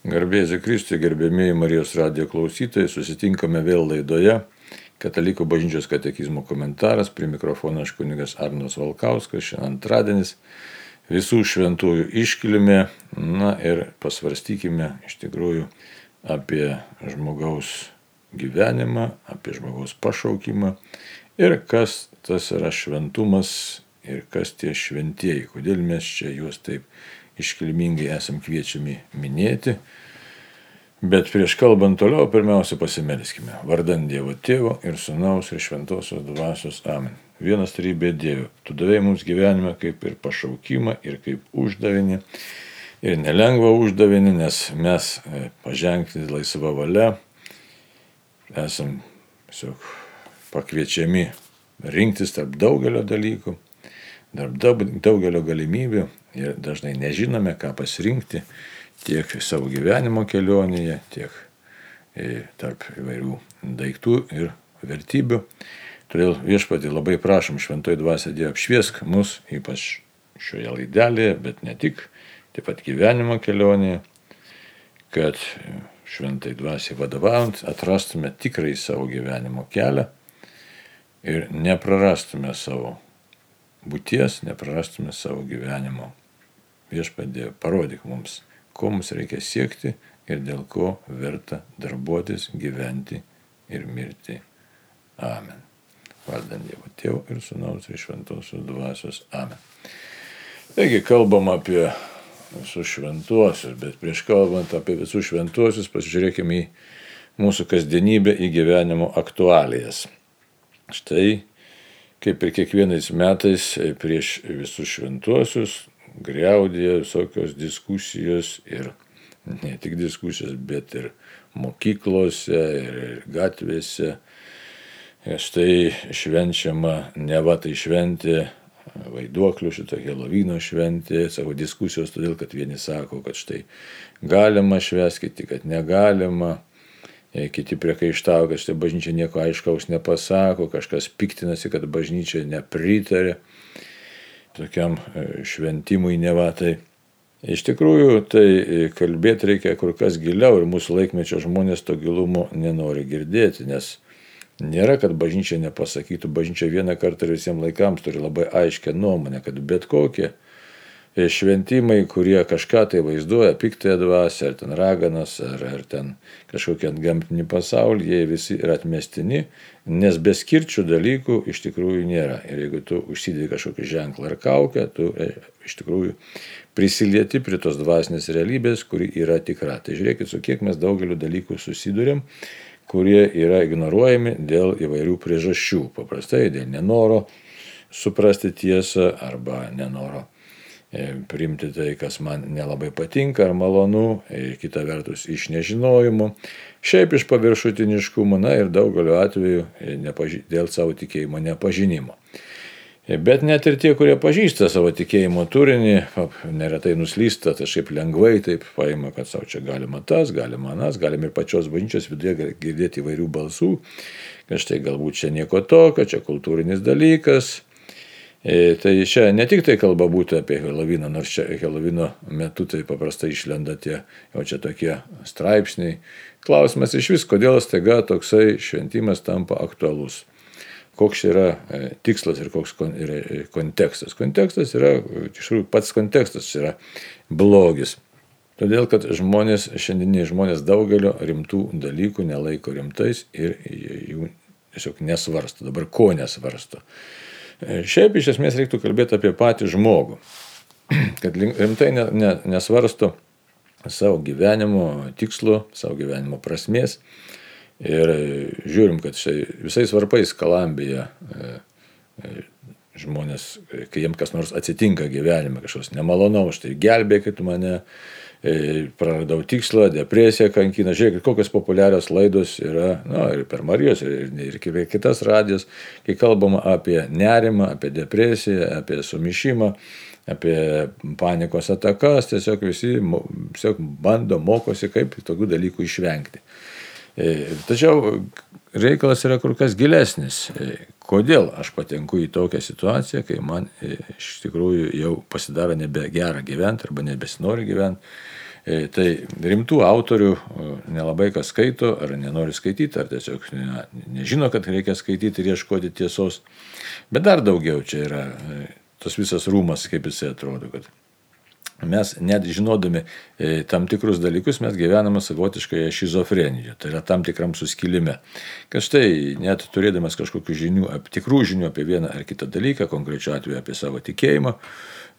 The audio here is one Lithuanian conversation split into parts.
Garbėsiu Kristui, gerbėmiai Marijos radijo klausytojai, susitinkame vėl laidoje. Katalikų bažnyčios katekizmo komentaras, prie mikrofono aš kunigas Arnas Valkauskas, šiandien antradienis, visų šventųjų iškilime, na ir pasvarstykime iš tikrųjų apie žmogaus gyvenimą, apie žmogaus pašaukimą ir kas tas yra šventumas ir kas tie šventieji, kodėl mes čia juos taip iškilmingai esam kviečiami minėti. Bet prieš kalbant toliau, pirmiausia pasimelskime. Vardant Dievo Tėvo ir Sūnaus ir Šventosios Dvasios Amen. Vienas trybė Dievo. Tu davėjai mums gyvenimą kaip ir pašaukimą ir kaip uždavinį. Ir nelengva uždavinį, nes mes e, pažengti laisvą valią esam tiesiog pakviečiami rinktis tarp daugelio dalykų, tarp daugelio galimybių ir dažnai nežinome, ką pasirinkti tiek savo gyvenimo kelionėje, tiek e, tarp įvairių daiktų ir vertybių. Todėl viešpatį labai prašom šventoji dvasia Dievo apšviesk mus, ypač šioje laidelėje, bet ne tik, taip pat gyvenimo kelionėje, kad šventai dvasiai vadovaujant atrastume tikrai savo gyvenimo kelią ir neprarastume savo būties, neprarastume savo gyvenimo viešpadė, parodyk mums, ko mums reikia siekti ir dėl ko verta darbuotis, gyventi ir mirti. Amen. Vardant Dievo Tėvo ir Sūnaus ir Šventosios Dvasios. Amen. Taigi kalbam apie visus šventuosius, bet prieš kalbant apie visus šventuosius pasižiūrėkime į mūsų kasdienybę, į gyvenimo aktualijas. Štai, kaip ir kiekvienais metais prieš visus šventuosius, greudė visokios diskusijos ir ne tik diskusijos, bet ir mokyklose, ir gatvėse. Ir štai švenčiama, ne va tai šventė vaiduoklių, šito Helovino šventė, savo diskusijos, todėl kad vieni sako, kad štai galima šveskiti, kad negalima. Kiti priekaištavo, kad štai bažnyčia nieko aiškaus nepasako, kažkas piktinasi, kad bažnyčia nepritarė tokiam e, šventimui nevatai. Iš tikrųjų, tai e, kalbėti reikia kur kas giliau ir mūsų laikmečio žmonės to gilumo nenori girdėti, nes nėra, kad bažnyčia nepasakytų, bažnyčia vieną kartą ir visiems laikams turi labai aiškę nuomonę, kad bet kokie šventimai, kurie kažką tai vaizduoja, piktąją dvasę, ar ten raganas, ar, ar ten kažkokį antgamtinį pasaulį, jie visi yra atmestini, nes be skirčių dalykų iš tikrųjų nėra. Ir jeigu tu užsidėjai kažkokį ženklą ar kaukę, tu e, iš tikrųjų prisilieti prie tos dvasinės realybės, kuri yra tikra. Tai žiūrėkit, su kiek mes daugeliu dalykų susidurėm kurie yra ignoruojami dėl įvairių priežasčių. Paprastai dėl nenoro suprasti tiesą arba nenoro E, priimti tai, kas man nelabai patinka ar malonu, ir e, kita vertus iš nežinojimo, šiaip iš paviršutiniškumo, na ir daugeliu atveju e, nepaži... dėl savo tikėjimo nepažinimo. Bet net ir tie, kurie pažįsta savo tikėjimo turinį, neretai nuslysta, tai šiaip lengvai taip paima, kad savo čia galima tas, galima anas, galima ir pačios bažnyčios viduje girdėti įvairių balsų, kad štai galbūt čia nieko tokio, čia kultūrinis dalykas, E, tai čia ne tik tai kalba būtų apie Heloviną, nors čia Helovino metu tai paprastai išlenda tie jau čia tokie straipsniai. Klausimas iš vis, kodėl staiga toksai šventimas tampa aktualus. Koks yra e, tikslas ir koks yra e, kontekstas. Kontekstas yra, iš tikrųjų, pats kontekstas yra blogis. Todėl, kad žmonės, šiandieniai žmonės daugelio rimtų dalykų nelaiko rimtais ir jų tiesiog nesvarsto. Dabar ko nesvarsto? E, šiaip iš esmės reiktų kalbėti apie patį žmogų, kad rimtai ne, ne, nesvarsto savo gyvenimo tikslo, savo gyvenimo prasmės. Ir žiūrim, kad štai visais varpais kalambija e, žmonės, kai jiems kas nors atsitinka gyvenime, kažkas nemalonaus, štai gelbėkit mane, praradau tikslą, depresija kankina. Žiūrėkit, kokios populiarios laidos yra, na, ir per Marijos, ir, ir, ir kitas radijas, kai kalbama apie nerimą, apie depresiją, apie sumišimą, apie panikos atakas, tiesiog visi tiesiog bando, mokosi, kaip tokių dalykų išvengti. E, tačiau reikalas yra kur kas gilesnis. E, kodėl aš patenku į tokią situaciją, kai man iš tikrųjų jau pasidaro nebe gera gyventi arba nebesinori gyventi Tai rimtų autorių nelabai kas skaito, ar nenori skaityti, ar tiesiog ne, nežino, kad reikia skaityti ir ieškoti tiesos. Bet dar daugiau čia yra tas visas rūmas, kaip jisai atrodo, kad mes net žinodami e, tam tikrus dalykus, mes gyvename savotiškoje šizofrenijoje, tai yra tam tikram suskilime. Kad štai net turėdamas kažkokių žinių, tikrų žinių apie vieną ar kitą dalyką, konkrečiu atveju apie savo tikėjimą,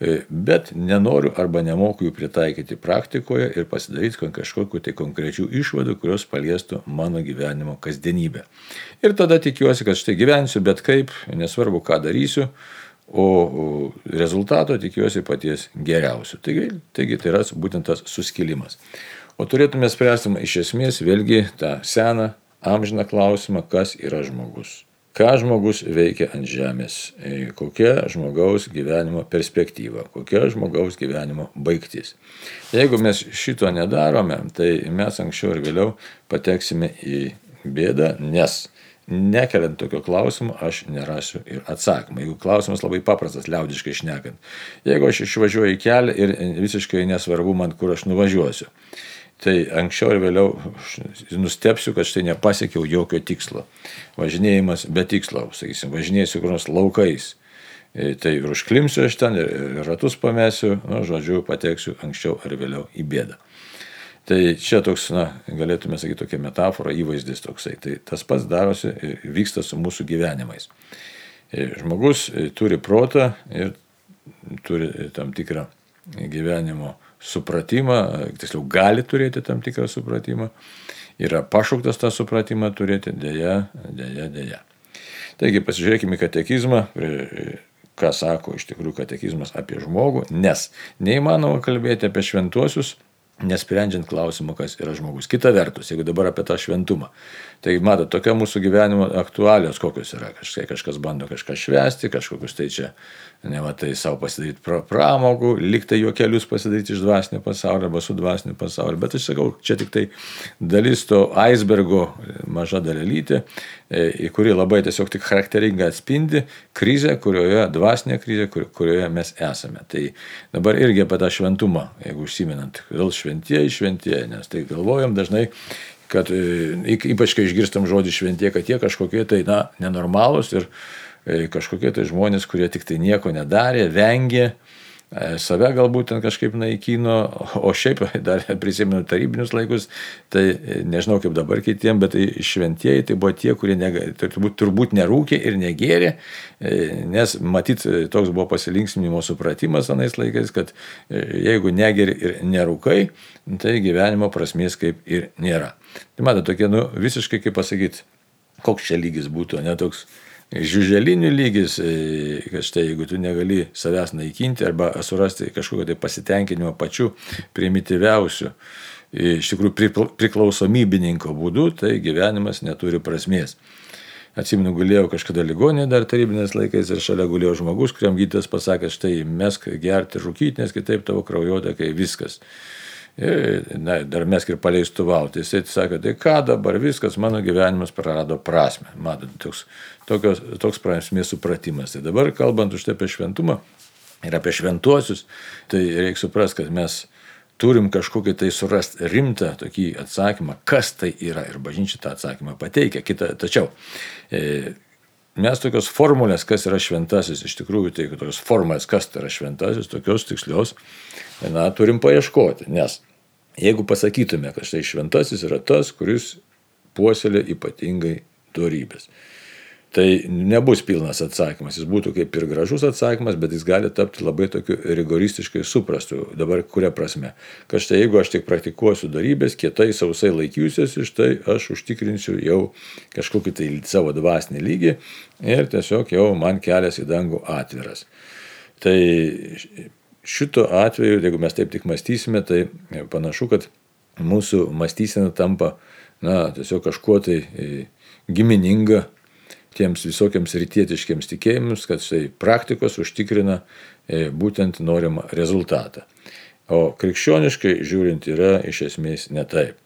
e, bet nenoriu arba nemoku jų pritaikyti praktikoje ir pasidaryti kažkokiu tai konkrečių išvadų, kurios paliestų mano gyvenimo kasdienybę. Ir tada tikiuosi, kad štai gyvensiu bet kaip, nesvarbu ką darysiu, o rezultato tikiuosi paties geriausio. Taigi, taigi tai yra būtent tas suskilimas. O turėtume spręsti iš esmės vėlgi tą seną amžiną klausimą, kas yra žmogus. Ką žmogus veikia ant žemės, e, kokia žmogaus gyvenimo perspektyva, kokia žmogaus gyvenimo baigtis. Jeigu mes šito nedarome, tai mes anksčiau ir vėliau pateksime į bėdą, nes nekeliant tokio klausimo, aš nerasiu ir atsakymą. Jeigu klausimas labai paprastas, liaudiškai šnekant. Jeigu aš išvažiuoju į kelią ir visiškai nesvarbu man, kur aš nuvažiuosiu, tai anksčiau ir vėliau nustepsiu, kad štai nepasiekiau jokio tikslo. Važinėjimas be tikslo, sakysim, važinėsiu kur nors laukais. E, tai ir užklimsiu aš ten, ir ratus pamėsiu, nu, žodžiu, pateksiu anksčiau ar vėliau į bėdą. Tai čia toks, na, galėtume sakyti, tokia metafora, įvaizdis toksai. Tai tas pats darosi, vyksta su mūsų gyvenimais. Žmogus turi protą ir turi tam tikrą gyvenimo supratimą, tiksliau gali turėti tam tikrą supratimą, yra pašauktas tą supratimą turėti, dėja, dėja, dėja. Taigi pasižiūrėkime katekizmą, ką sako iš tikrųjų katekizmas apie žmogų, nes neįmanoma kalbėti apie šventuosius nesprendžiant klausimo, kas yra žmogus. Kita vertus, jeigu dabar apie tą šventumą, tai matot, tokia mūsų gyvenimo aktualios kokios yra. Kažkai kažkas bando kažką švesti, kažkokius tai čia nematai savo pasidaryti pra, pramogų, liktai juokelius pasidaryti iš dvasinio pasaulio arba su dvasiniu pasauliu. Bet aš sakau, čia tik tai dalis to icebergo, maža dalelytė, e, kuri labai tiesiog tik charakteringai atspindi krizę, kurioje, dvasinė krizė, kur, kurioje mes esame. Tai dabar irgi apie tą šventumą, jeigu užsiminant, vėl šventieji, šventieji, nes tai galvojam dažnai kad e, ypač kai išgirstam žodį šventie, kad jie kažkokie tai, na, nenormalūs ir kažkokie tai žmonės, kurie tik tai nieko nedarė, vengė, e, save galbūt ten kažkaip naikino, o šiaip dar prisimenu tarybinius laikus, tai e, nežinau kaip dabar kitiem, bet tai šventieji tai buvo tie, kurie nega, tai turbūt, turbūt nerūkė ir negėrė, nes matyt toks buvo pasilinksminimo supratimas anais laikais, kad jeigu negeri ir nerūkai, tai gyvenimo prasmės kaip ir nėra. Tai matote, tokie, nu, visiškai kaip pasakyti, koks čia lygis būtų, ne toks žiuželinių lygis, e, kad štai jeigu tu negali savęs naikinti arba surasti kažkokio tai pasitenkinimo pačiu primityviausiu, e, iš tikrųjų priklausomybininko būdu, tai gyvenimas neturi prasmės. Atsimenu, gulėjau kažkada ligonė dar tarybinės laikais ir šalia gulėjo žmogus, kuriam gydytas pasakė, štai mesk gerti rūkyti, nes kitaip tavo kraujotakai viskas. Ir, na, dar mes ir paleistuvauti. Jisai sakė, tai ką dabar viskas, mano gyvenimas prarado prasme. Matot, toks, tokios, toks prasmės supratimas. Tai dabar kalbant už tai apie šventumą ir apie šventuosius, tai reikia suprasti, kad mes turim kažkokį tai surasti rimtą tokį atsakymą, kas tai yra ir bažnyčia tą atsakymą pateikia. Kita, tačiau e, mes tokios formulės, kas yra šventasis, iš tikrųjų tai tokios formulės, kas tai yra šventasis, tokios tikslios, na, turim paieškoti, nes jeigu pasakytume, kad štai šventasis yra tas, kuris puoselė ypatingai dorybės. Tai nebus pilnas atsakymas, jis būtų kaip ir gražus atsakymas, bet jis gali tapti labai tokiu rigoristiškai suprastu. Dabar kuria prasme? Kad štai jeigu aš tik praktikuosiu darybės, kietai sausai laikysiuosi, štai aš užtikrinsiu jau kažkokį tai savo dvasinį lygį ir tiesiog jau man kelias į dangų atviras. Tai šito atveju, jeigu mes taip tik mąstysime, tai panašu, kad mūsų mąstysena tampa, na, tiesiog kažkuo tai gimininga tiems visokiams rytietiškiams tikėjimams, kad štai praktikos užtikrina e, būtent norimą rezultatą. O krikščioniškai žiūrint yra iš esmės ne taip.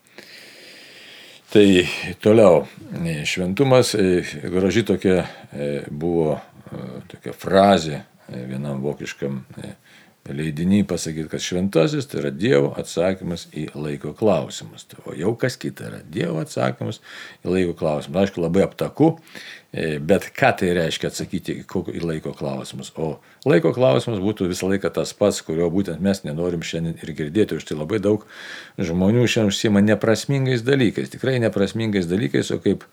Tai toliau, e, šventumas, e, graži tokia buvo tokia frazė vienam vokiškam leidiniai pasakyti, kad šventasis tai yra Dievo atsakymas į laiko klausimus. Tai, o jau kas kita yra Dievo atsakymas į laiko klausimus. Aišku, labai aptaku, e, bet ką tai reiškia atsakyti į laiko klausimus. O laiko klausimas būtų visą laiką tas pats, kurio būtent mes nenorim šiandien ir girdėti. Už tai labai daug žmonių šiandien užsima neprasmingais dalykais, tikrai neprasmingais dalykais, o kaip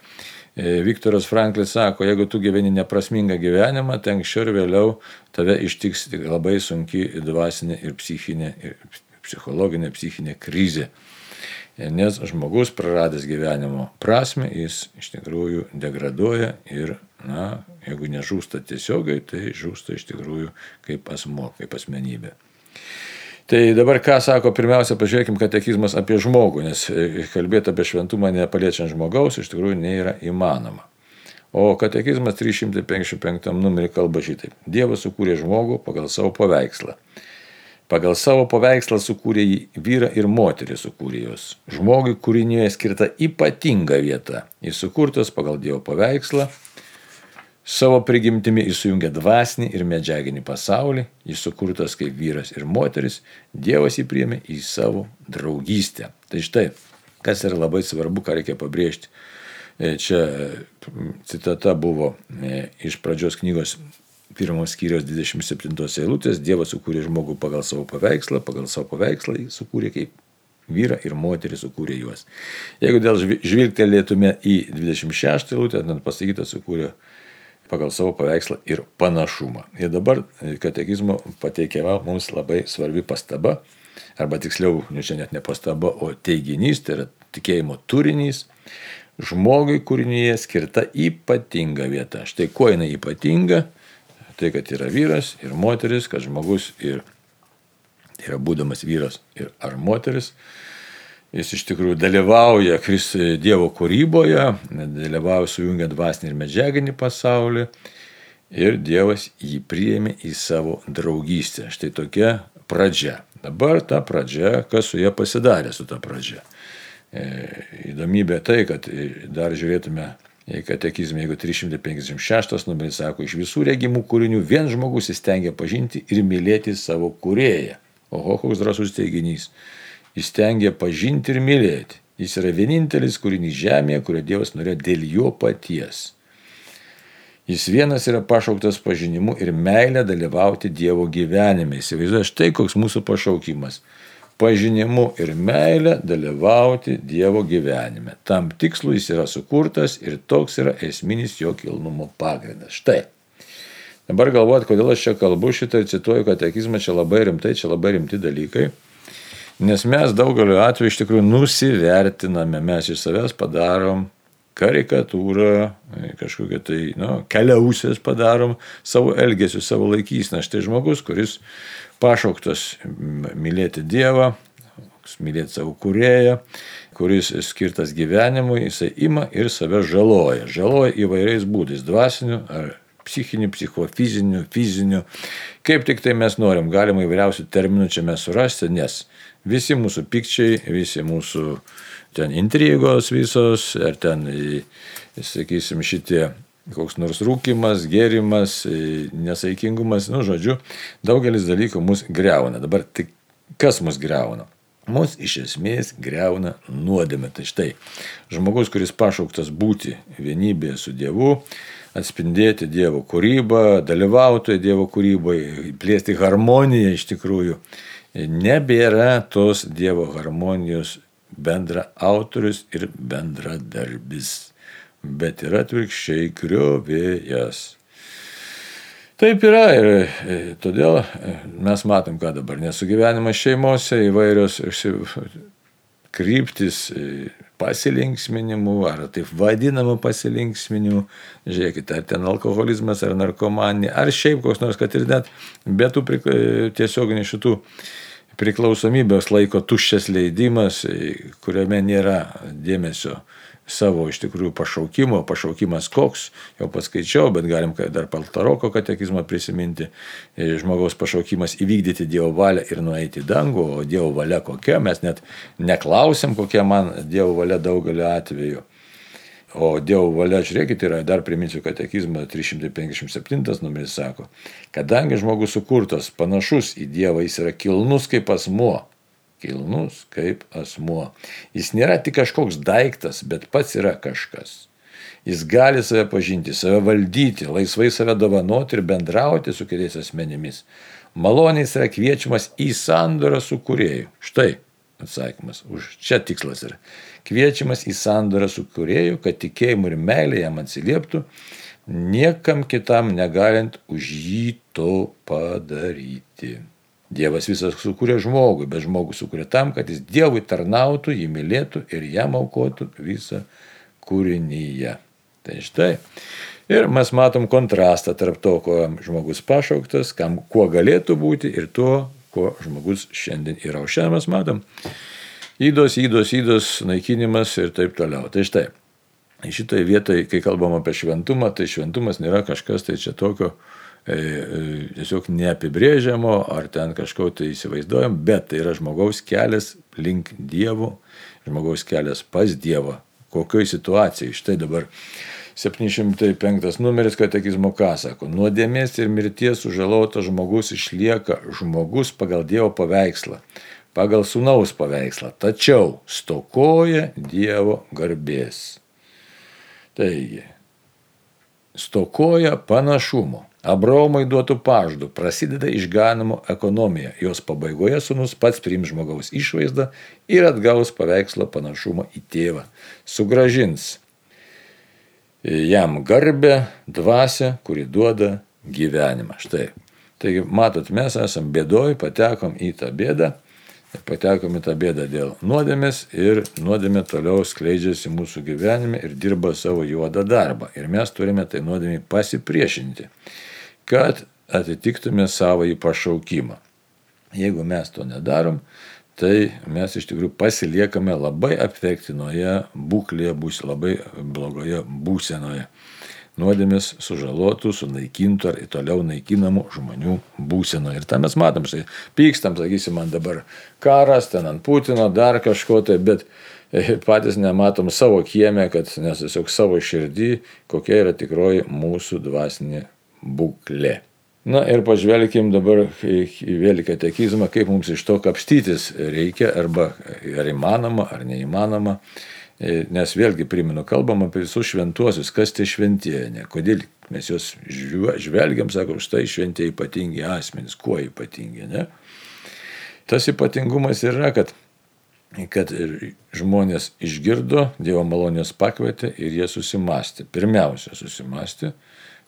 Viktoras Franklis sako, jeigu tu gyveni neprasmingą gyvenimą, tai anksčiau ir vėliau tave ištiks labai sunki dvasinė ir psichinė, ir psichologinė, psichinė krizė. E, nes žmogus praradęs gyvenimo prasme, jis iš tikrųjų degraduoja ir, na, jeigu nežūsta tiesiogiai, tai žūsta iš tikrųjų kaip asmo, kaip asmenybė. Tai dabar ką sako, pirmiausia, pažiūrėkime katekizmas apie žmogų, nes e, kalbėti apie šventumą nepaliečiant žmogaus iš tikrųjų nėra įmanoma. O katekizmas 355 numerį kalba šitaip. Dievas sukūrė žmogų pagal savo paveikslą. Pagal savo paveikslą sukūrė jį vyrą ir moterį sukūrė juos. Žmogui kūrinėje skirta ypatinga vieta. Jis sukurtas pagal Dievo paveikslą Savo prigimtimi jis sujungia dvasinį ir medžiaginį pasaulį, jis sukurtas kaip vyras ir moteris, Dievas jį priėmė į savo draugystę. Tai štai, kas yra labai svarbu, ką reikia pabrėžti. E, čia citata buvo e, iš pradžios knygos pirmos skyrios 27 eilutės. Dievas sukūrė žmogų pagal savo paveikslą, pagal savo paveikslą jis sukūrė kaip vyrą ir moterį sukūrė juos. Jeigu dėl žvilgtelėtume į 26 eilutę, ten pasakyta sukūrė pagal savo paveikslą ir panašumą. Ir dabar katekizmo pateikiama mums labai svarbi pastaba, arba tiksliau, nu čia net ne pastaba, o teiginys, tai yra tikėjimo turinys, žmogui kūrinyje skirta ypatinga vieta. Štai kuo jinai ypatinga, tai kad yra vyras ir moteris, kad žmogus ir tai yra būdamas vyras ir ar moteris, Jis iš tikrųjų dalyvauja Dievo kūryboje, dalyvauja sujungiant dvasinį ir medžiaginį pasaulį ir Dievas jį priėmė į savo draugystę. Štai tokia pradžia. Dabar ta pradžia, kas su ja pasidarė su ta pradžia. E, įdomybė tai, kad dar žiūrėtume į katekizmą, jeigu 356 numeris sako, iš visų regimų kūrinių vien žmogus įstengia pažinti ir mylėti savo kūrėją. Oho, koks drasus teiginys. Jis tengia pažinti ir mylėti. Jis yra vienintelis kūrinys žemėje, kurio Dievas norėjo dėl jo paties. Jis vienas yra pašauktas pažinimu ir meilė dalyvauti Dievo gyvenime. Įsivaizduoju, štai koks mūsų pašaukimas. Pažinimu ir meilė dalyvauti Dievo gyvenime. Tam tikslu jis yra sukurtas ir toks yra esminis jo kilnumo pagrindas. Štai. Dabar galvojat, kodėl aš čia kalbu šitą ir cituoju katekizmą, čia labai rimtai, čia labai rimti dalykai. Nes mes daugeliu atveju iš tikrųjų nusivertiname, mes iš savęs padarom karikatūrą, kažkokią tai, nu, keliausės padarom savo elgesiu, savo laikysną. Štai žmogus, kuris pašauktas mylėti Dievą, mylėti savo kurėją, kuris skirtas gyvenimui, jisai ima ir save žaloja. Žaloja įvairiais būdais - dvasiniu ar psichiniu, psichofiziniu, fiziniu. Kaip tik tai mes norim, galima įvairiausių terminų čia mes surasti, nes Visi mūsų pikčiai, visi mūsų ten intrigos visos, ar ten, sakysim, šitie koks nors rūkimas, gėrimas, nesaikingumas, nu, žodžiu, daugelis dalykų mus greuna. Dabar tik kas mus greuna? Mus iš esmės greuna nuodėmė. Tai štai, žmogus, kuris pašauktas būti vienybėje su Dievu, atspindėti Dievo kūrybą, dalyvauti Dievo kūryboje, plėsti harmoniją iš tikrųjų nebėra tos Dievo harmonijos bendra autorius ir bendradarbis, bet yra atvirkščiai kriovėjas. Taip yra ir e, todėl e, mes matom, ką dabar nesugyvenimas šeimose įvairios kryptis e, pasilinksminimų, ar taip vadinamų pasilinksminimų, žiūrėkite, ar ten alkoholizmas, ar narkomanija, ar šiaip koks nors, kad ir net be tų tiesioginių šitų priklausomybės laiko tuščias leidimas, kuriame nėra dėmesio savo iš tikrųjų pašaukimo, pašaukimas koks, jau paskaičiau, bet galim dar Paltaroko katekizmą prisiminti, žmogaus pašaukimas įvykdyti Dievo valią ir nueiti į dangų, o Dievo valia kokia, mes net neklausėm, kokia man Dievo valia daugeliu atveju. O Dievo valia, žiūrėkite, yra, dar priminsiu katekizmą 357 numeris sako, kadangi žmogus sukurtas panašus į Dievą, jis yra kilnus kaip asmuo. Kilnus kaip asmuo. Jis nėra tik kažkoks daiktas, bet pats yra kažkas. Jis gali save pažinti, save valdyti, laisvai save dovanoti ir bendrauti su kitais asmenimis. Maloniai jis yra kviečiamas į sandorą su kurėju. Štai atsakymas. Už čia tikslas yra kviečiamas į sandorą su kurėju, kad tikėjimu ir meilė jam atsilieptų, niekam kitam negalint už jį to padaryti. Dievas visas sukūrė žmogui, bet žmogus sukūrė tam, kad jis Dievui tarnautų, jį mylėtų ir jam aukotų visą kūrinyje. Tai štai. Ir mes matom kontrastą tarp to, ko žmogus pašauktas, kam, kuo galėtų būti ir to, kuo žmogus šiandien yra. O šiandien mes matom įdos, įdos, įdos, naikinimas ir taip toliau. Tai štai, šitai vietai, kai kalbam apie šventumą, tai šventumas nėra kažkas tai čia tokio e, tiesiog neapibrėžiamo ar ten kažko tai įsivaizduojam, bet tai yra žmogaus kelias link Dievo, žmogaus kelias pas Dievą. Kokioj situacijai? Štai dabar 705 numeris katekizmo ką sako. Nuodėmės ir mirties sužalotas žmogus išlieka žmogus pagal Dievo paveikslą pagal sunaus paveikslą, tačiau stokoja Dievo garbės. Taigi, stokoja panašumo. Abraomai duotų pažadų prasideda išganimo ekonomija. Jos pabaigoje sunus pats priims žmogaus išvaizdą ir atgaus paveikslo panašumą į tėvą. Sugražins jam garbę, dvasę, kuri duoda gyvenimą. Štai. Taigi, matot, mes esam bėdoj, patekom į tą bėdą patekom į tą bėdą dėl nuodėmės ir nuodėmė toliau skleidžiasi mūsų gyvenime ir dirba savo juodą darbą. Ir mes turime tai nuodėmį pasipriešinti, kad atitiktume savo į pašaukimą. Jeigu mes to nedarom, tai mes iš tikrųjų pasiliekame labai apvektinoje būklėje, bus labai blogoje būsenoje nuodėmės sužalotų, sunaikintų ar toliau naikinamų žmonių būseno. Ir tą mes matom, štai pykstam, sakysim, man dabar karas, ten ant Putino, dar kažko tai, bet e, patys nematom savo kiemę, kad nes tiesiog savo širdį, kokia yra tikroji mūsų dvasinė būklė. Na ir pažvelkim dabar į vėl katekizmą, kaip mums iš to kapstytis reikia, arba ar įmanoma, ar neįmanoma. E, nes vėlgi primenu, kalbam apie visus šventuosius, kas tai šventieji, ne, kodėl mes juos žvelgiam, sakom, štai šventieji ypatingi asmenys, kuo ypatingi, ne. Tas ypatingumas yra, kad, kad žmonės išgirdo, Dievo malonės pakvietė ir jie susimastė. Pirmiausia, susimastė,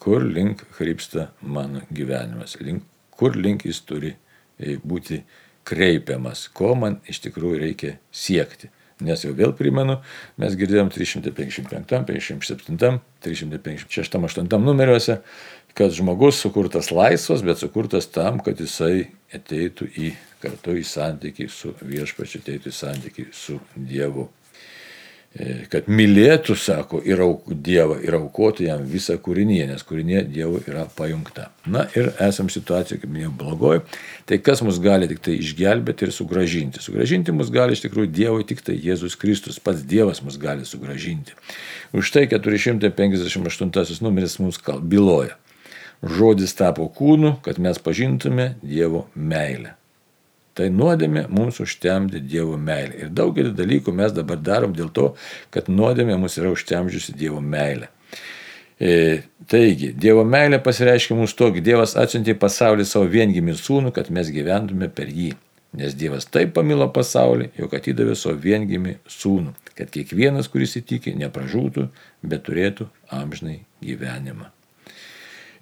kur link krypsta mano gyvenimas, link, kur link jis turi e, būti kreipiamas, ko man iš tikrųjų reikia siekti. Nes jau vėl primenu, mes girdėjom 355, 57, 356, 8 numeriuose, kad žmogus sukurtas laisvas, bet sukurtas tam, kad jisai ateitų į kartu į santykį su viešpačiu, ateitų į santykį su Dievu. E, kad mylėtų, sako, ir auk, Dievą ir aukotų jam visą kūrinyje, nes kūrinė Dievo yra pajungta. Na ir esam situacijoje, kaip minėjau, blogoji. Tai kas mus gali tik tai išgelbėti ir sugražinti? Sugražinti mus gali iš tikrųjų Dievui tik tai Jėzus Kristus, pats Dievas mus gali sugražinti. Už tai 458 numeris mums byloja. Žodis tapo kūnu, kad mes pažintume Dievo meilę. Tai nuodėmė mums užtemdė Dievo meilę. Ir daugelį dalykų mes dabar darom dėl to, kad nuodėmė mus yra užtemdžiusi Dievo meilę. E, taigi, Dievo meilė pasireiškia mums tokia, Dievas atsiuntė į pasaulį savo viengimį sūnų, kad mes gyventume per jį. Nes Dievas taip pamilo pasaulį, jog atidavė savo viengimį sūnų, kad kiekvienas, kuris įtikė, nepražūtų, bet turėtų amžinai gyvenimą.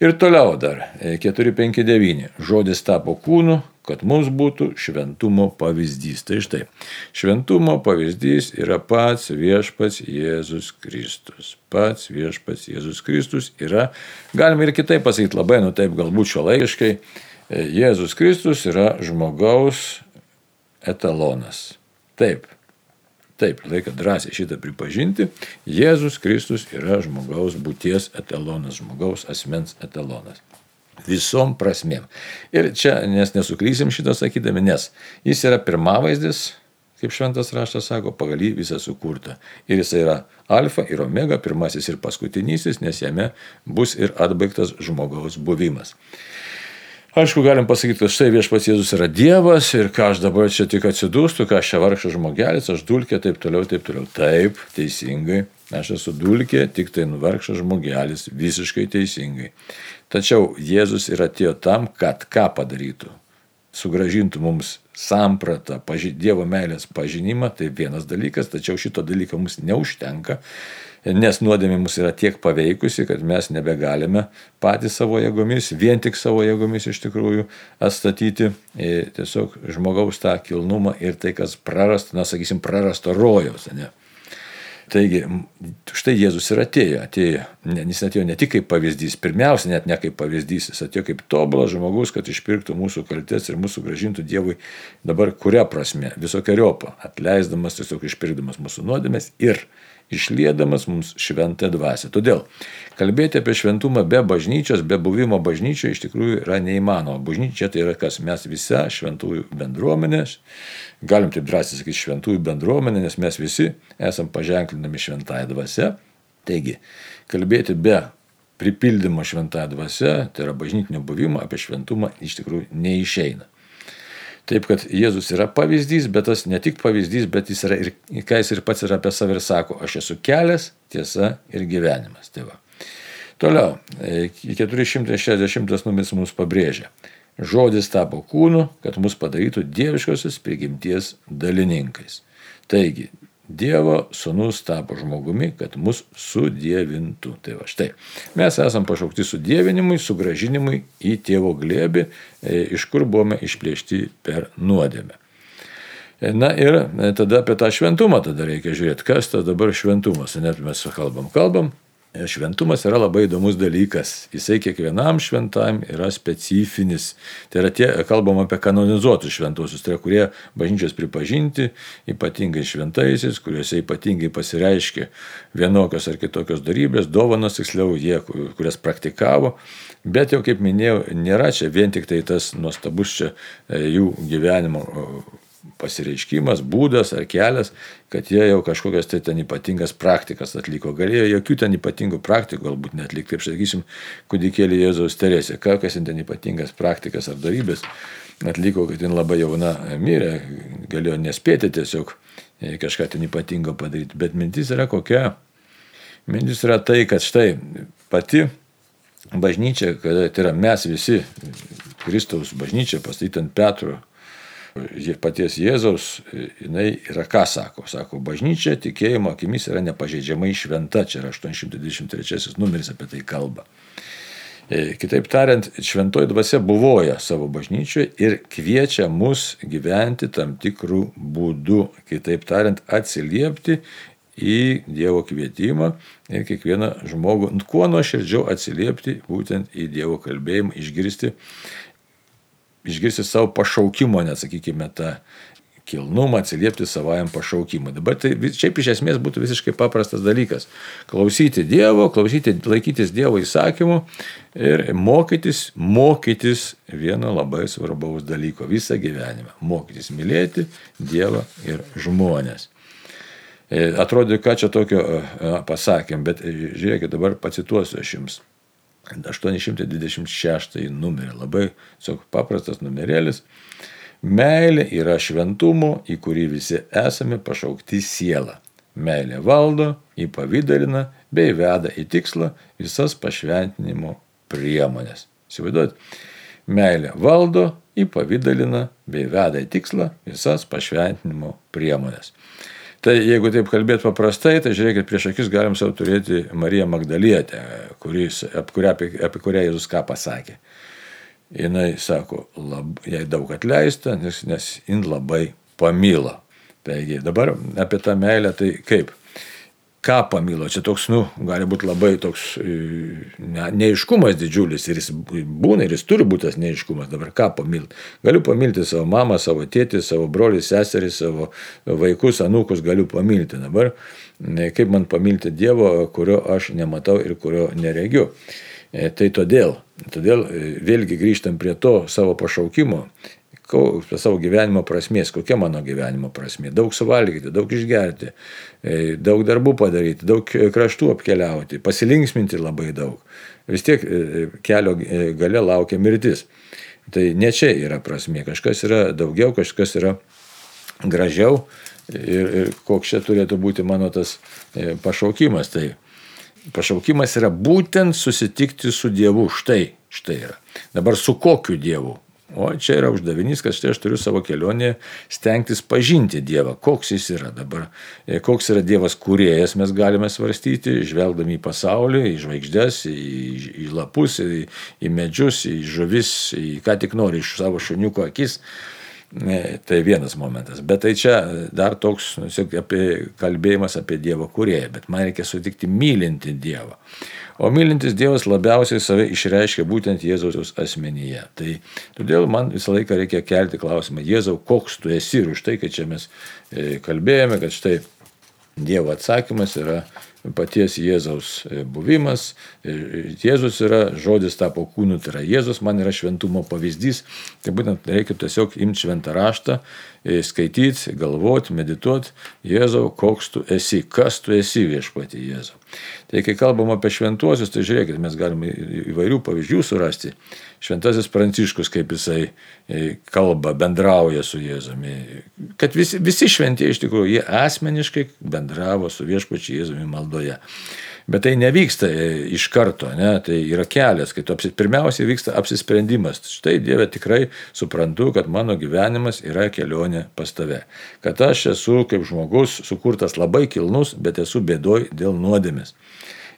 Ir toliau dar 459. E, Žodis tapo kūnu, kad mums būtų šventumo pavyzdys. Tai štai, šventumo pavyzdys yra pats viešpats Jėzus Kristus. Pats viešpats Jėzus Kristus yra, galima ir kitaip pasakyti, labai, nu taip, galbūt šio laikiškai, e, Jėzus Kristus yra žmogaus etalonas. Taip, taip, reikia drąsiai šitą pripažinti. Jėzus Kristus yra žmogaus būties etalonas, žmogaus asmens etalonas visom prasmėm. Ir čia nes nesuklysim šitą sakydami, nes jis yra pirmavaizdis, kaip šventas raštas sako, pagal jį visą sukurta. Ir jis yra alfa ir omega, pirmasis ir paskutinysis, nes jame bus ir atbaigtas žmogaus buvimas. Aišku, galim pasakyti, kad štai viešpats Jėzus yra Dievas ir ką aš dabar čia tik atsidūstu, ką aš čia vargšas žmogelis, aš dulkė, taip toliau, taip toliau. Taip, teisingai, aš esu dulkė, tik tai nuvargšas žmogelis, visiškai teisingai. Tačiau Jėzus yra atėjo tam, kad ką padarytų? Sugražintų mums sampratą, Dievo meilės pažinimą, tai vienas dalykas, tačiau šito dalyko mums neužtenka nes nuodėmė mus yra tiek paveikusi, kad mes nebegalime patys savo jėgomis, vien tik savo jėgomis iš tikrųjų atstatyti tiesiog žmogaus tą kilnumą ir tai, kas prarasta, na, sakysim, prarasto rojaus. Ne? Taigi, štai Jėzus ir atėjo, atėjo, jis atėjo ne tik kaip pavyzdys, pirmiausia, net ne kaip pavyzdys, jis atėjo kaip tobulas žmogus, kad išpirktų mūsų kaltės ir mūsų gražintų Dievui dabar kuria prasme, visokiojopą, atleisdamas, tiesiog išpirkdamas mūsų nuodėmės ir išliedamas mums šventą dvasę. Todėl kalbėti apie šventumą be bažnyčios, be buvimo bažnyčioje iš tikrųjų yra neįmanoma. Bažnyčia tai yra kas mes visa šventųjų bendruomenė, galim taip drąsiai sakyti šventųjų bendruomenė, nes mes visi esam paženklinami šventąją dvasę. Taigi, kalbėti be pripildymo šventąją dvasę, tai yra bažnytinio buvimo apie šventumą iš tikrųjų neišeina. Taip kad Jėzus yra pavyzdys, bet tas ne tik pavyzdys, bet jis yra ir, ką jis ir pats yra apie save ir sako, aš esu kelias, tiesa ir gyvenimas. Tai va. Toliau, 460 e, numeris mums pabrėžia. Žodis tapo kūnu, kad mus padarytų dieviškosios prigimties dalininkais. Taigi, Dievo sunus tapo žmogumi, kad mus sudėvintų. Tai va štai. Mes esame pašaukti sudėvinimui, sugražinimui į tėvo glėbį, e, iš kur buvome išplėšti per nuodėmę. E, na ir e, tada apie tą šventumą tada reikia žiūrėti, kas tas dabar šventumas. Net mes kalbam, kalbam, Šventumas yra labai įdomus dalykas. Jisai kiekvienam šventam yra specifinis. Tai yra tie, kalbam apie kanonizuotus šventuosius, tai yra kurie bažnyčios pripažinti ypatingai šventaisiais, kuriuose ypatingai pasireiškia vienokios ar kitokios darybės, dovanos tiksliau, jie, kurias praktikavo. Bet jau kaip minėjau, nėra čia vien tik tai tas nuostabus čia e, jų gyvenimo pasireiškimas, būdas ar kelias, kad jie jau kažkokias tai ten ypatingas praktikas atliko. Galėjo jokių ten ypatingų praktikų galbūt netlikti, kaip sakysim, kūdikėlį Jėzaus Teresė, kas ten ypatingas praktikas ar darybės atliko, kad jin labai jauna mirė, galėjo nespėti tiesiog e, kažką ten ypatingo padaryti. Bet mintis yra kokia? Mintis yra tai, kad štai pati bažnyčia, kad tai yra mes visi, Kristaus bažnyčia, pastatyta ant Petro paties Jėzaus, jinai yra ką sako? Sako, bažnyčia tikėjimo akimis yra nepažeidžiamai šventa, čia yra 823 numeris apie tai kalba. E, kitaip tariant, šventoji dvasia buvoja savo bažnyčioje ir kviečia mus gyventi tam tikrų būdų, kitaip tariant, atsiliepti į Dievo kvietimą ir kiekvieną žmogų, kuo nuoširdžiau atsiliepti būtent į Dievo kalbėjimą, išgirsti išgirsti savo pašaukimo, net sakykime, tą kilnumą, atsiliepti savajam pašaukimui. Dabar tai šiaip iš esmės būtų visiškai paprastas dalykas. Klausyti Dievo, klausyti, laikytis Dievo įsakymų ir mokytis, mokytis vieno labai svarbaus dalyko visą gyvenimą. Mokytis mylėti Dievą ir žmonės. E, atrodo, ką čia tokio e, pasakėm, bet e, žiūrėkit, dabar pacituosiu aš jums. 826 numerį. Labai tiesiog paprastas numerėlis. Meilė yra šventumo, į kurį visi esame pašaukti siela. Meilė valdo, įpavydalina bei veda į tikslą visas pašventinimo priemonės. Įsivaizduojat, meilė valdo, įpavydalina bei veda į tikslą visas pašventinimo priemonės. Tai jeigu taip kalbėt paprastai, tai žiūrėkit, prieš akis galim savo turėti Mariją Magdalietę, kuris, apie, kurią, apie, apie kurią Jėzus ką pasakė. Jis sako, lab, jai daug atleista, nes, nes jin labai pamilo. Taigi dabar apie tą meilę, tai kaip? Ką pamilo. Čia toks, nu, gali būti labai toks e, ne, neiškumas didžiulis ir jis būna ir jis turi būti tas neiškumas. Dabar ką pamilti? Galiu pamilti savo mamą, savo tėtį, savo brolį, seserį, savo vaikus, anūkus, galiu pamilti. Dabar kaip man pamilti Dievo, kurio aš nematau ir kurio neregiu. E, tai todėl, todėl e, vėlgi grįžtam prie to savo pašaukimo, savo gyvenimo prasmės, kokia mano gyvenimo prasmė. Daug suvalgyti, daug išgerti, e, daug darbų padaryti, daug kraštų apkeliauti, pasilinksminti labai daug. Vis tiek e, kelio gale laukia mirtis. Tai ne čia yra prasmė, kažkas yra daugiau, kažkas yra gražiau ir, ir koks čia turėtų būti mano tas pašaukimas. Tai pašaukimas yra būtent susitikti su Dievu. Štai, štai yra. Dabar su kokiu Dievu? O čia yra uždavinys, kad štai aš turiu savo kelionėje stengtis pažinti Dievą, koks jis yra dabar, e, koks yra Dievas kūrėjas, mes galime svarstyti, žvelgdami į pasaulį, į žvaigždės, į, į lapus, į, į medžius, į žuvis, į ką tik nori iš savo šuniuko akis. Tai vienas momentas. Bet tai čia dar toks nu, apie kalbėjimas apie Dievo kurėją. Bet man reikia sutikti mylinti Dievą. O mylintis Dievas labiausiai save išreiškia būtent Jėzaus asmenyje. Tai todėl man visą laiką reikia kelti klausimą, Jėzau, koks tu esi ir už tai, kad čia mes e, kalbėjome, kad štai Dievo atsakymas yra paties Jėzaus e, buvimas. E, Jėzus yra, žodis tapo kūnu, tai yra Jėzus, man yra šventumo pavyzdys. Tai būtent reikia tiesiog imti šventą raštą, skaityti, galvoti, medituoti. Jėzau, koks tu esi, kas tu esi viešpati Jėzau. Tai kai kalbam apie šventuosius, tai žiūrėkit, mes galime įvairių pavyzdžių surasti. Šventasis Pranciškus, kaip jisai kalba, bendrauja su Jėzumi. Kad visi, visi šventieji iš tikrųjų, jie asmeniškai bendravo su viešpačiu Jėzumi maldoje. Bet tai nevyksta e, iš karto, ne? tai yra kelias, kai tu apsis, pirmiausiai vyksta apsisprendimas. Štai Dieve tikrai suprantu, kad mano gyvenimas yra kelionė pas tave. Kad aš esu kaip žmogus sukurtas labai kilnus, bet esu bėdoj dėl nuodėmės.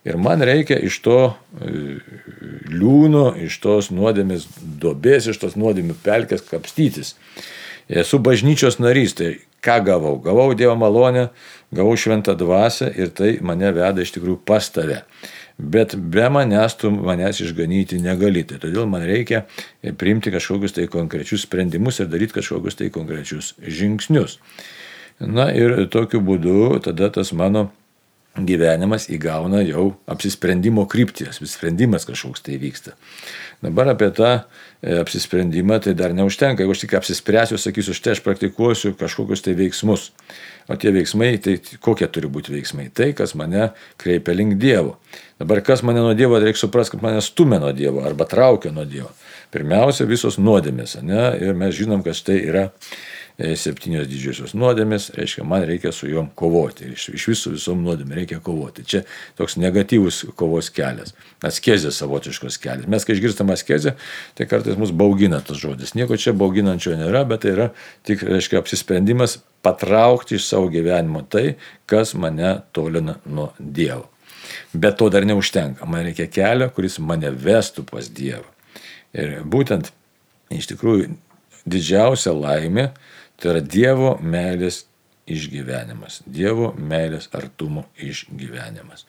Ir man reikia iš to e, liūno, iš tos nuodėmės dobės, iš tos nuodėmių pelkės kapstytis. Esu bažnyčios narys, tai ką gavau? Gavau Dievo malonę, gavau šventą dvasę ir tai mane veda iš tikrųjų pas tave. Bet be manęs tu manęs išganyti negali. Tai todėl man reikia priimti kažkokius tai konkrečius sprendimus ir daryti kažkokius tai konkrečius žingsnius. Na ir tokiu būdu tada tas mano gyvenimas įgauna jau apsisprendimo kryptį, apsisprendimas kažkoks tai vyksta. Dabar apie tą e, apsisprendimą tai dar neužtenka, jeigu aš tik apsispręsiu, sakysiu, štai aš praktikuosiu kažkokius tai veiksmus. O tie veiksmai, tai kokie turi būti veiksmai? Tai, kas mane kreipia link Dievo. Dabar kas mane nuo Dievo, reikia suprasti, kad mane stumia nuo Dievo arba traukia nuo Dievo. Pirmiausia, visos nuodėmės, ne? Ir mes žinom, kad tai yra septynios didžiosios nuodėmės, reiškia, man reikia su juom kovoti. Iš, iš visų visom nuodėmėm reikia kovoti. Čia toks negatyvus kovos kelias. Askezės savotiškos kelias. Mes, kai išgirstam askezę, tai kartais mus baugina tas žodis. Nieko čia bauginančio nėra, bet tai yra tik, reiškia, apsisprendimas patraukti iš savo gyvenimo tai, kas mane tolina nuo Dievo. Bet to dar neužtenka. Man reikia kelio, kuris mane vestų pas Dievą. Ir būtent iš tikrųjų didžiausia laimė tai yra Dievo meilės išgyvenimas. Dievo meilės artumo išgyvenimas.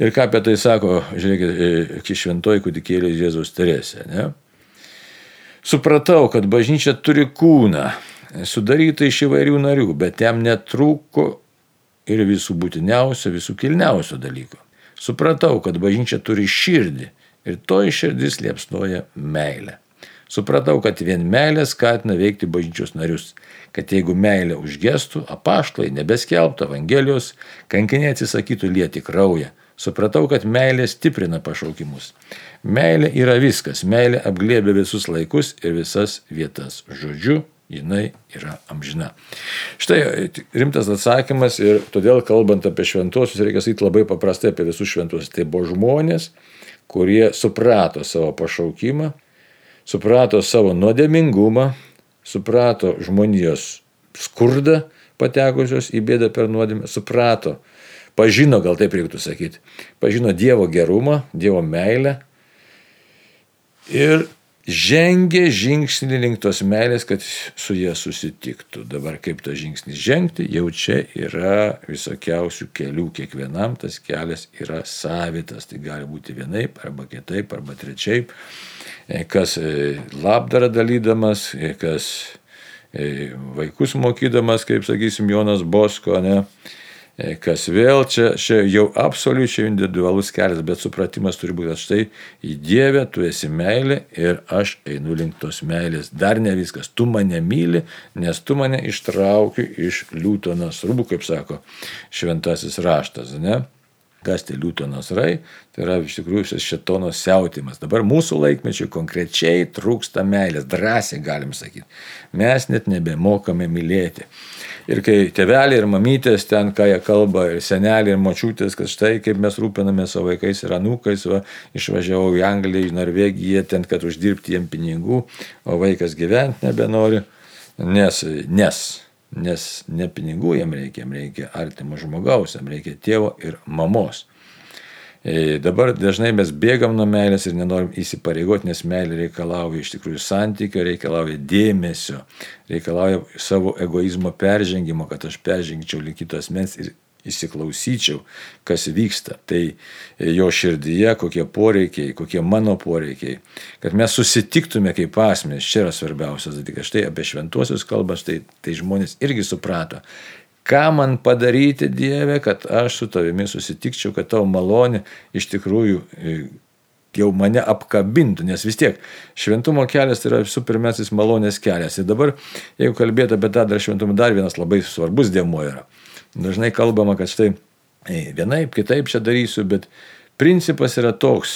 Ir ką apie tai sako, žiūrėkit, e, šventoji kudikėlė Jėzaus Teresė. Ne? Supratau, kad bažnyčia turi kūną, sudaryta iš įvairių narių, bet jam netrūko ir visų būtiniausio, visų kilniausio dalyko. Supratau, kad bažnyčia turi širdį ir toji širdis liepsnoja meilę. Supratau, kad vien meilė skatina veikti bažnyčios narius, kad jeigu meilė užgestų, apaštlai nebeskelbtų Evangelijos, kankiniai atsisakytų lieti kraują. Supratau, kad meilė stiprina pašaukimus. Meilė yra viskas, meilė apglėbė visus laikus ir visas vietas. Žodžiu, jinai yra amžina. Štai rimtas atsakymas ir todėl kalbant apie šventuosius reikia sakyti labai paprastai apie visus šventuosius. Tai buvo žmonės, kurie suprato savo pašaukimą, suprato savo nuodėmingumą, suprato žmonijos skurdą patekusios į bėdą per nuodėmę, suprato, pažino, gal taip reiktų sakyti, pažino Dievo gerumą, Dievo meilę ir žengė žingsnį link tos meilės, kad su jie susitiktų. Dabar kaip tą žingsnį žengti, jau čia yra visokiausių kelių, kiekvienam tas kelias yra savitas. Tai gali būti vienaip, arba kitaip, arba trečiaip. E, kas e, labdarą dalydamas, e, kas vaikus mokydamas, kaip sakysim, Jonas Bosko, ne? Kas vėl čia, čia jau absoliučiai individualus kelias, bet supratimas turi būti, kad štai į Dievę tu esi meilė ir aš einu link tos meilės. Dar ne viskas, tu mane myli, nes tu mane ištrauki iš liūto nasrubų, kaip sako šventasis raštas. Ne? Kas tai liūto nasrai? Tai yra iš tikrųjų šis šetono siautimas. Dabar mūsų laikmečiai konkrečiai trūksta meilės, drąsiai galim sakyti. Mes net nebemokame mylėti. Ir kai tėveliai ir mamytės ten, ką jie kalba, ir seneliai ir močiutės, kad štai kaip mes rūpiname savo vaikais ir anūkais, va, išvažiavau į Angliją, į Norvegiją, ten, kad uždirbti jiem pinigų, o vaikas gyventi nebenori, nes, nes, nes ne pinigų jam reikia, jam reikia artimo žmogaus, jam reikia tėvo ir mamos. E, dabar dažnai mes bėgam nuo meilės ir nenorim įsipareigoti, nes meilė reikalauja iš tikrųjų santykio, reikalauja dėmesio, reikalauja savo egoizmo peržengimo, kad aš peržengčiau link kitos mens ir įsiklausyčiau, kas vyksta. Tai jo širdyje, kokie poreikiai, kokie mano poreikiai. Kad mes susitiktume kaip asmenys, čia yra svarbiausias dalykas. Štai apie šventuosius kalbas, tai, tai žmonės irgi suprato, ką man padaryti Dieve, kad aš su tavimi susitikčiau, kad tavo malonė iš tikrųjų e, jau mane apkabintų, nes vis tiek šventumo kelias tai yra visų pirmasis malonės kelias. Ir dabar, jeigu kalbėtų apie tą dar šventumą, dar vienas labai svarbus dėmuo yra. Dažnai kalbama, kad štai vienaip, kitaip čia darysiu, bet Principas yra toks,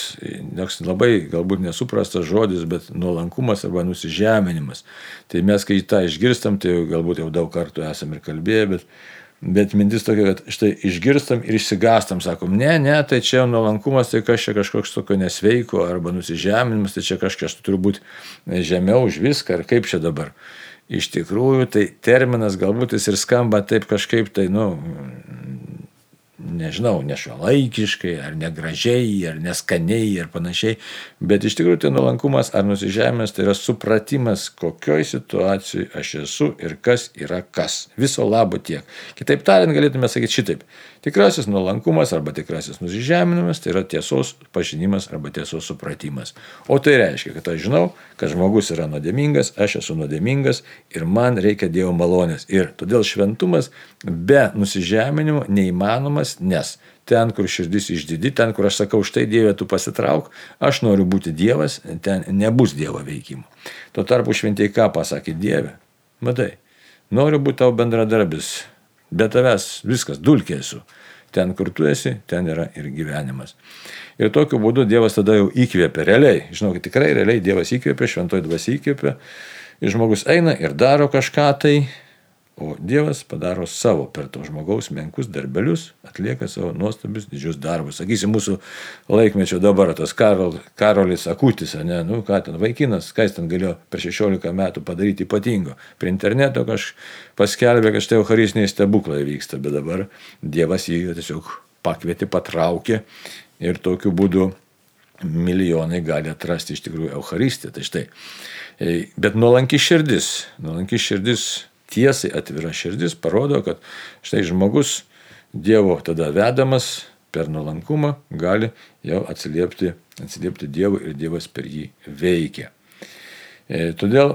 toks labai galbūt nesuprastas žodis, bet nuolankumas arba nusižeminimas. Tai mes, kai tą išgirstam, tai galbūt jau daug kartų esame ir kalbėję, bet, bet mintis tokia, kad štai išgirstam ir išsigastam, sakom, ne, ne, tai čia nuolankumas, tai kas čia kažkoks tokio nesveiko, arba nusižeminimas, tai čia kažkas turi būti žemiau už viską, ar kaip čia dabar. Iš tikrųjų, tai terminas galbūt jis ir skamba taip kažkaip, tai, nu, nežinau, nešuolaikiškai, ar negražiai, ar neskaniai, ar panašiai, bet iš tikrųjų tai nuolankumas ar nusižemės tai yra supratimas, kokioj situacijoje aš esu ir kas yra kas. Viso labo tiek. Kitaip tariant, galėtume sakyti šitaip. Tikrasis nuolankumas arba tikrasis nusižeminimas tai yra tiesos pažinimas arba tiesos supratimas. O tai reiškia, kad aš žinau, kad žmogus yra nuodėmingas, aš esu nuodėmingas ir man reikia Dievo malonės. Ir todėl šventumas be nusižeminimo neįmanomas, nes ten, kur širdis išdidi, ten, kur aš sakau, štai Dieve, tu pasitrauk, aš noriu būti Dievas, ten nebus Dievo veikimo. Tuo tarpu šventieji ką pasakė Dieve? Matai, noriu būti tavo bendradarbis, be tavęs viskas, dulkė esu. Ten, kur tu esi, ten yra ir gyvenimas. Ir tokiu būdu Dievas tada jau įkvėpia, realiai, žinokit, tikrai realiai Dievas įkvėpia, šventoji dvasia įkvėpia, ir žmogus eina ir daro kažką tai, O Dievas padaro savo per to žmogaus menkus darbelius, atlieka savo nuostabius didžius darbus. Sakysim, mūsų laikmečio dabar tas Karol, Karolis Akutis, ne, nu ką ten vaikinas, ką jis ten galėjo per 16 metų padaryti ypatingo. Prie interneto kažkas paskelbė, kad štai eucharistiniai stebuklai vyksta, bet dabar Dievas jį tiesiog pakvietė, patraukė ir tokiu būdu milijonai gali atrasti iš tikrųjų Eucharistiją. Tai štai. Bet nuolanki širdis, nuolanki širdis tiesai atvira širdis parodo, kad štai žmogus Dievo tada vedamas per nuolankumą gali jau atsiliepti, atsiliepti Dievui ir Dievas per jį veikia. E, todėl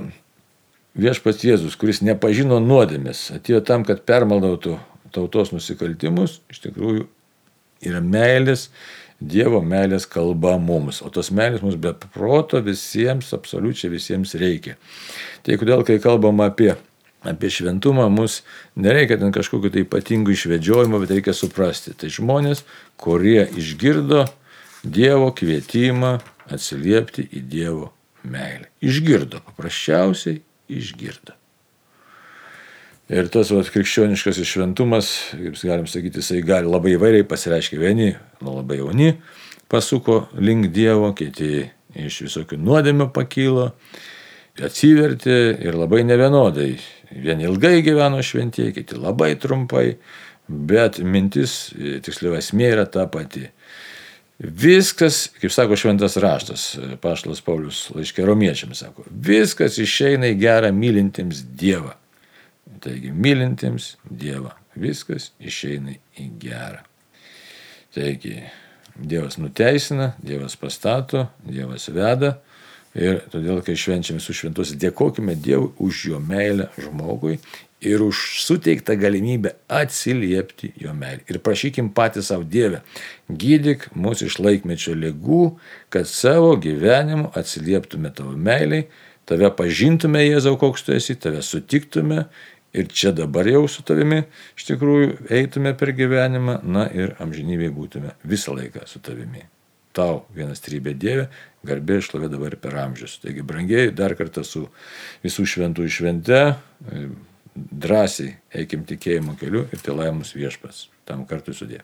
viešpats Jėzus, kuris nepažino nuodėmės, atėjo tam, kad permaldautų tautos nusikaltimus, iš tikrųjų yra meilės, Dievo meilės kalba mums, o tos meilės mums be proto visiems, absoliučiai visiems reikia. Tai kodėl, kai kalbam apie apie šventumą mus nereikia ten kažkokiu tai ypatingu išvedžiojimu, bet reikia suprasti. Tai žmonės, kurie išgirdo Dievo kvietimą atsiliepti į Dievo meilę. Išgirdo, paprasčiausiai išgirdo. Ir tas vat, krikščioniškas šventumas, kaip galim sakyti, jisai gali labai įvairiai pasireiškia. Vieni nu, labai jauni pasuko link Dievo, kiti iš visokių nuodėmių pakilo, atsivertė ir labai nevienodai Vieni ilgai gyveno šventieji, kiti labai trumpai, bet mintis, tiksliau esmė yra ta pati. Viskas, kaip sako šventas raštas, paštas Paulius laiškė romiečiams, sako, viskas išeina į gerą mylintiems Dievą. Taigi, mylintiems Dievą, viskas išeina į gerą. Taigi, Dievas nuteisina, Dievas pastato, Dievas veda, Ir todėl, kai švenčiame su šventos, dėkojime Dievui už jo meilę žmogui ir už suteiktą galimybę atsiliepti jo meilį. Ir prašykim patys savo Dievę, gydyk mūsų iš laikmečio lygų, kad savo gyvenimu atsilieptume tavo meiliai, tave pažintume Jėzau, koks tu esi, tave sutiktume ir čia dabar jau su tavimi iš tikrųjų eitume per gyvenimą, na ir amžinybėje būtume visą laiką su tavimi. Tau vienas trybė Dieve, garbė išlovė dabar per amžius. Taigi, brangiai, dar kartą su visų šventų švente, drąsiai eikim tikėjimo keliu ir tai laimus viešpas. Tam kartu sudė.